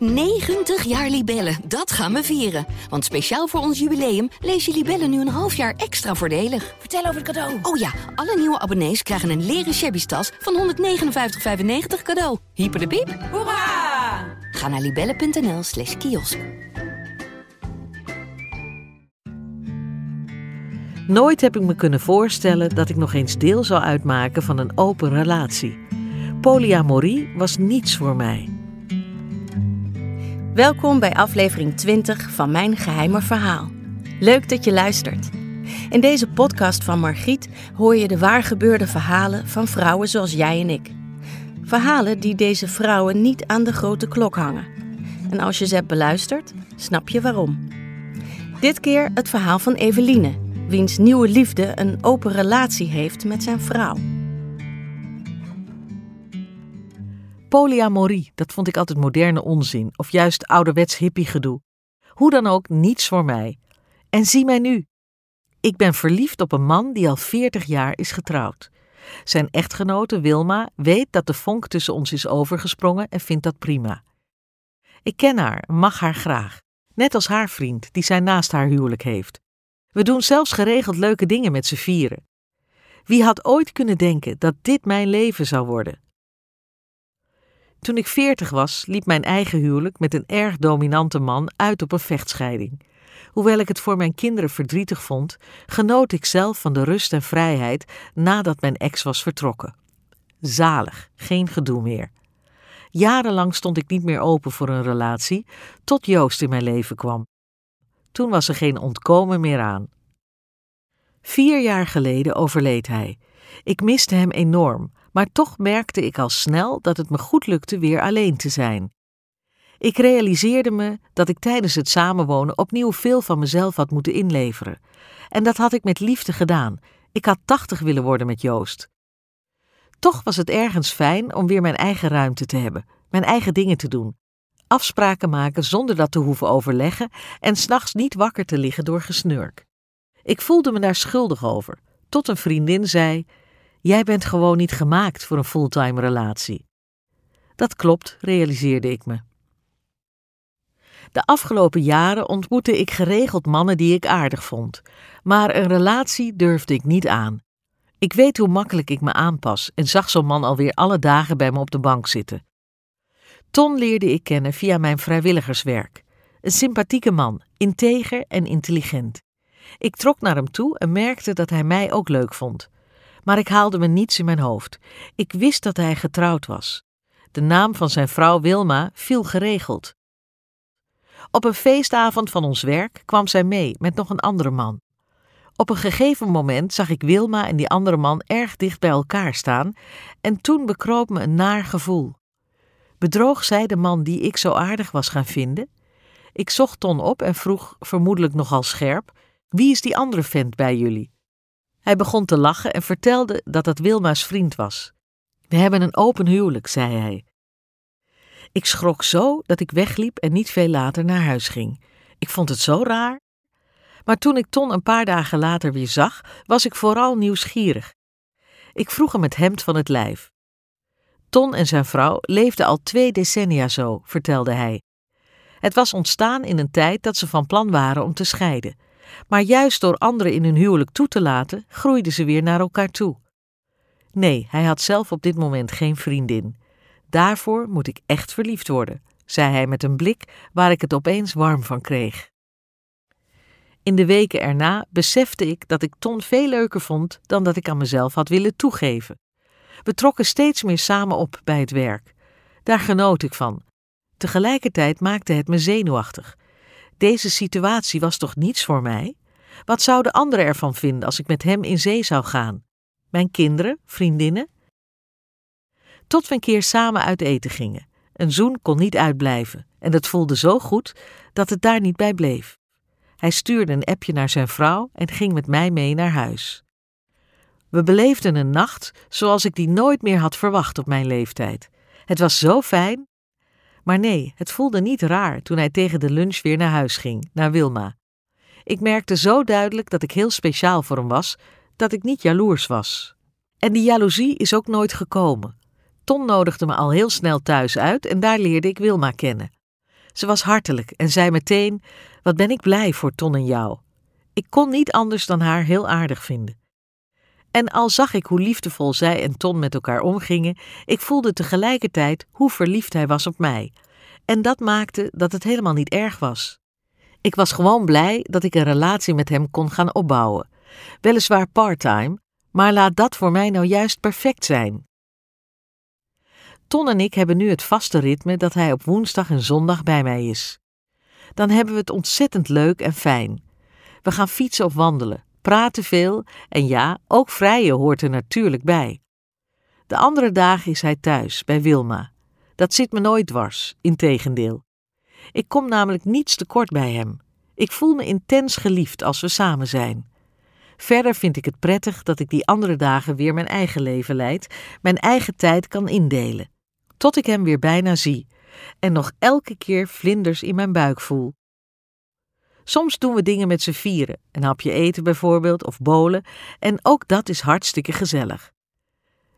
90 jaar Libellen, dat gaan we vieren. Want speciaal voor ons jubileum lees je Libellen nu een half jaar extra voordelig. Vertel over het cadeau. Oh ja, alle nieuwe abonnees krijgen een leren shabby tas van 159,95 cadeau. Hyper de piep. Hoera! Ga naar libellen.nl slash kiosk. Nooit heb ik me kunnen voorstellen dat ik nog eens deel zou uitmaken van een open relatie. Polyamorie was niets voor mij. Welkom bij aflevering 20 van Mijn Geheime Verhaal. Leuk dat je luistert. In deze podcast van Margriet hoor je de waargebeurde verhalen van vrouwen zoals jij en ik. Verhalen die deze vrouwen niet aan de grote klok hangen. En als je ze hebt beluisterd, snap je waarom. Dit keer het verhaal van Eveline, wiens nieuwe liefde een open relatie heeft met zijn vrouw. Polyamorie, dat vond ik altijd moderne onzin of juist ouderwets hippiegedoe. Hoe dan ook, niets voor mij. En zie mij nu. Ik ben verliefd op een man die al 40 jaar is getrouwd. Zijn echtgenote Wilma weet dat de vonk tussen ons is overgesprongen en vindt dat prima. Ik ken haar, mag haar graag. Net als haar vriend, die zij naast haar huwelijk heeft. We doen zelfs geregeld leuke dingen met z'n vieren. Wie had ooit kunnen denken dat dit mijn leven zou worden? Toen ik veertig was, liep mijn eigen huwelijk met een erg dominante man uit op een vechtscheiding. Hoewel ik het voor mijn kinderen verdrietig vond, genoot ik zelf van de rust en vrijheid nadat mijn ex was vertrokken. Zalig, geen gedoe meer. Jarenlang stond ik niet meer open voor een relatie, tot Joost in mijn leven kwam. Toen was er geen ontkomen meer aan. Vier jaar geleden overleed hij. Ik miste hem enorm, maar toch merkte ik al snel dat het me goed lukte weer alleen te zijn. Ik realiseerde me dat ik tijdens het samenwonen opnieuw veel van mezelf had moeten inleveren. En dat had ik met liefde gedaan. Ik had tachtig willen worden met Joost. Toch was het ergens fijn om weer mijn eigen ruimte te hebben, mijn eigen dingen te doen. Afspraken maken zonder dat te hoeven overleggen en s'nachts niet wakker te liggen door gesnurk. Ik voelde me daar schuldig over, tot een vriendin zei: Jij bent gewoon niet gemaakt voor een fulltime relatie. Dat klopt, realiseerde ik me. De afgelopen jaren ontmoette ik geregeld mannen die ik aardig vond, maar een relatie durfde ik niet aan. Ik weet hoe makkelijk ik me aanpas en zag zo'n man alweer alle dagen bij me op de bank zitten. Ton leerde ik kennen via mijn vrijwilligerswerk. Een sympathieke man, integer en intelligent. Ik trok naar hem toe en merkte dat hij mij ook leuk vond. Maar ik haalde me niets in mijn hoofd. Ik wist dat hij getrouwd was. De naam van zijn vrouw Wilma viel geregeld. Op een feestavond van ons werk kwam zij mee met nog een andere man. Op een gegeven moment zag ik Wilma en die andere man erg dicht bij elkaar staan en toen bekroop me een naar gevoel. Bedroog zij de man die ik zo aardig was gaan vinden? Ik zocht Ton op en vroeg, vermoedelijk nogal scherp, wie is die andere vent bij jullie? Hij begon te lachen en vertelde dat dat Wilma's vriend was. We hebben een open huwelijk, zei hij. Ik schrok zo dat ik wegliep en niet veel later naar huis ging. Ik vond het zo raar. Maar toen ik Ton een paar dagen later weer zag, was ik vooral nieuwsgierig. Ik vroeg hem het hemd van het lijf. Ton en zijn vrouw leefden al twee decennia zo, vertelde hij. Het was ontstaan in een tijd dat ze van plan waren om te scheiden. Maar juist door anderen in hun huwelijk toe te laten, groeiden ze weer naar elkaar toe. Nee, hij had zelf op dit moment geen vriendin. Daarvoor moet ik echt verliefd worden, zei hij met een blik waar ik het opeens warm van kreeg. In de weken erna besefte ik dat ik Ton veel leuker vond dan dat ik aan mezelf had willen toegeven. We trokken steeds meer samen op bij het werk. Daar genoot ik van. Tegelijkertijd maakte het me zenuwachtig. Deze situatie was toch niets voor mij? Wat zouden anderen ervan vinden als ik met hem in zee zou gaan? Mijn kinderen, vriendinnen? Tot we een keer samen uit eten gingen. Een zoen kon niet uitblijven en het voelde zo goed dat het daar niet bij bleef. Hij stuurde een appje naar zijn vrouw en ging met mij mee naar huis. We beleefden een nacht zoals ik die nooit meer had verwacht op mijn leeftijd. Het was zo fijn. Maar nee, het voelde niet raar toen hij tegen de lunch weer naar huis ging, naar Wilma. Ik merkte zo duidelijk dat ik heel speciaal voor hem was, dat ik niet jaloers was. En die jaloezie is ook nooit gekomen. Ton nodigde me al heel snel thuis uit en daar leerde ik Wilma kennen. Ze was hartelijk en zei meteen: Wat ben ik blij voor Ton en jou. Ik kon niet anders dan haar heel aardig vinden. En al zag ik hoe liefdevol zij en Ton met elkaar omgingen, ik voelde tegelijkertijd hoe verliefd hij was op mij. En dat maakte dat het helemaal niet erg was. Ik was gewoon blij dat ik een relatie met hem kon gaan opbouwen. Weliswaar parttime, maar laat dat voor mij nou juist perfect zijn. Ton en ik hebben nu het vaste ritme dat hij op woensdag en zondag bij mij is. Dan hebben we het ontzettend leuk en fijn. We gaan fietsen of wandelen, praten veel en ja, ook vrijen hoort er natuurlijk bij. De andere dagen is hij thuis, bij Wilma. Dat zit me nooit dwars, integendeel. Ik kom namelijk niets tekort bij hem. Ik voel me intens geliefd als we samen zijn. Verder vind ik het prettig dat ik die andere dagen weer mijn eigen leven leid, mijn eigen tijd kan indelen. Tot ik hem weer bijna zie en nog elke keer vlinders in mijn buik voel. Soms doen we dingen met z'n vieren, een hapje eten bijvoorbeeld of bolen, en ook dat is hartstikke gezellig.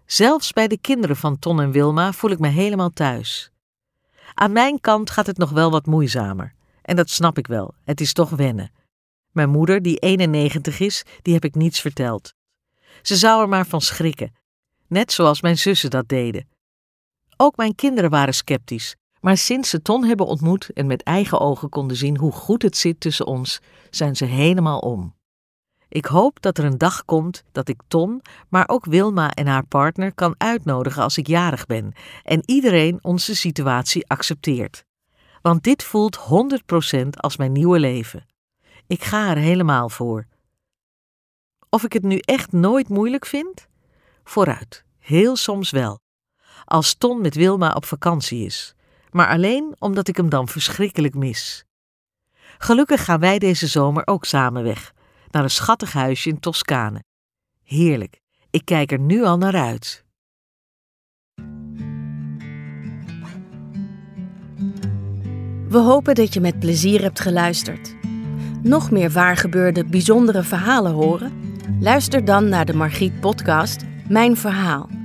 Zelfs bij de kinderen van Ton en Wilma voel ik me helemaal thuis. Aan mijn kant gaat het nog wel wat moeizamer. En dat snap ik wel, het is toch wennen. Mijn moeder, die 91 is, die heb ik niets verteld. Ze zou er maar van schrikken, net zoals mijn zussen dat deden. Ook mijn kinderen waren sceptisch, maar sinds ze Ton hebben ontmoet en met eigen ogen konden zien hoe goed het zit tussen ons, zijn ze helemaal om. Ik hoop dat er een dag komt dat ik Ton, maar ook Wilma en haar partner kan uitnodigen als ik jarig ben en iedereen onze situatie accepteert. Want dit voelt 100% als mijn nieuwe leven. Ik ga er helemaal voor. Of ik het nu echt nooit moeilijk vind? Vooruit, heel soms wel. Als Ton met Wilma op vakantie is, maar alleen omdat ik hem dan verschrikkelijk mis. Gelukkig gaan wij deze zomer ook samen weg naar een schattig huisje in Toscane. Heerlijk, ik kijk er nu al naar uit. We hopen dat je met plezier hebt geluisterd. Nog meer waargebeurde bijzondere verhalen horen? Luister dan naar de Margriet podcast Mijn Verhaal.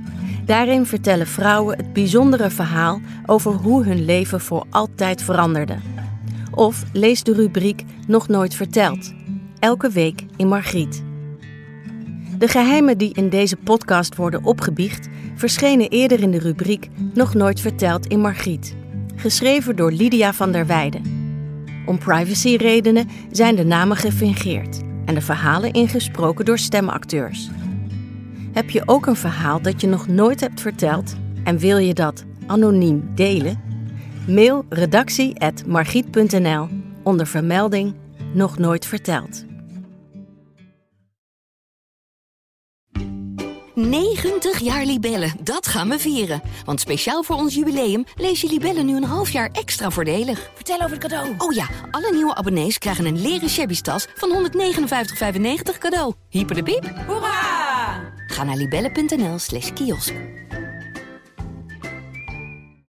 Daarin vertellen vrouwen het bijzondere verhaal over hoe hun leven voor altijd veranderde. Of lees de rubriek Nog nooit verteld elke week in Margriet. De geheimen die in deze podcast worden opgebiecht, verschenen eerder in de rubriek Nog nooit verteld in Margriet, geschreven door Lydia van der Weijden. Om privacyredenen zijn de namen gefingeerd en de verhalen ingesproken door stemacteurs. Heb je ook een verhaal dat je nog nooit hebt verteld en wil je dat anoniem delen? Mail redactie@margriet.nl onder vermelding nog nooit verteld. 90 jaar Libellen, dat gaan we vieren. Want speciaal voor ons jubileum lees je Libellen nu een half jaar extra voordelig. Vertel over het cadeau. Oh ja, alle nieuwe abonnees krijgen een leren shabby tas van 159,95 cadeau. Hyper de piep. Hoera! Ga naar libellen.nl slash kiosk.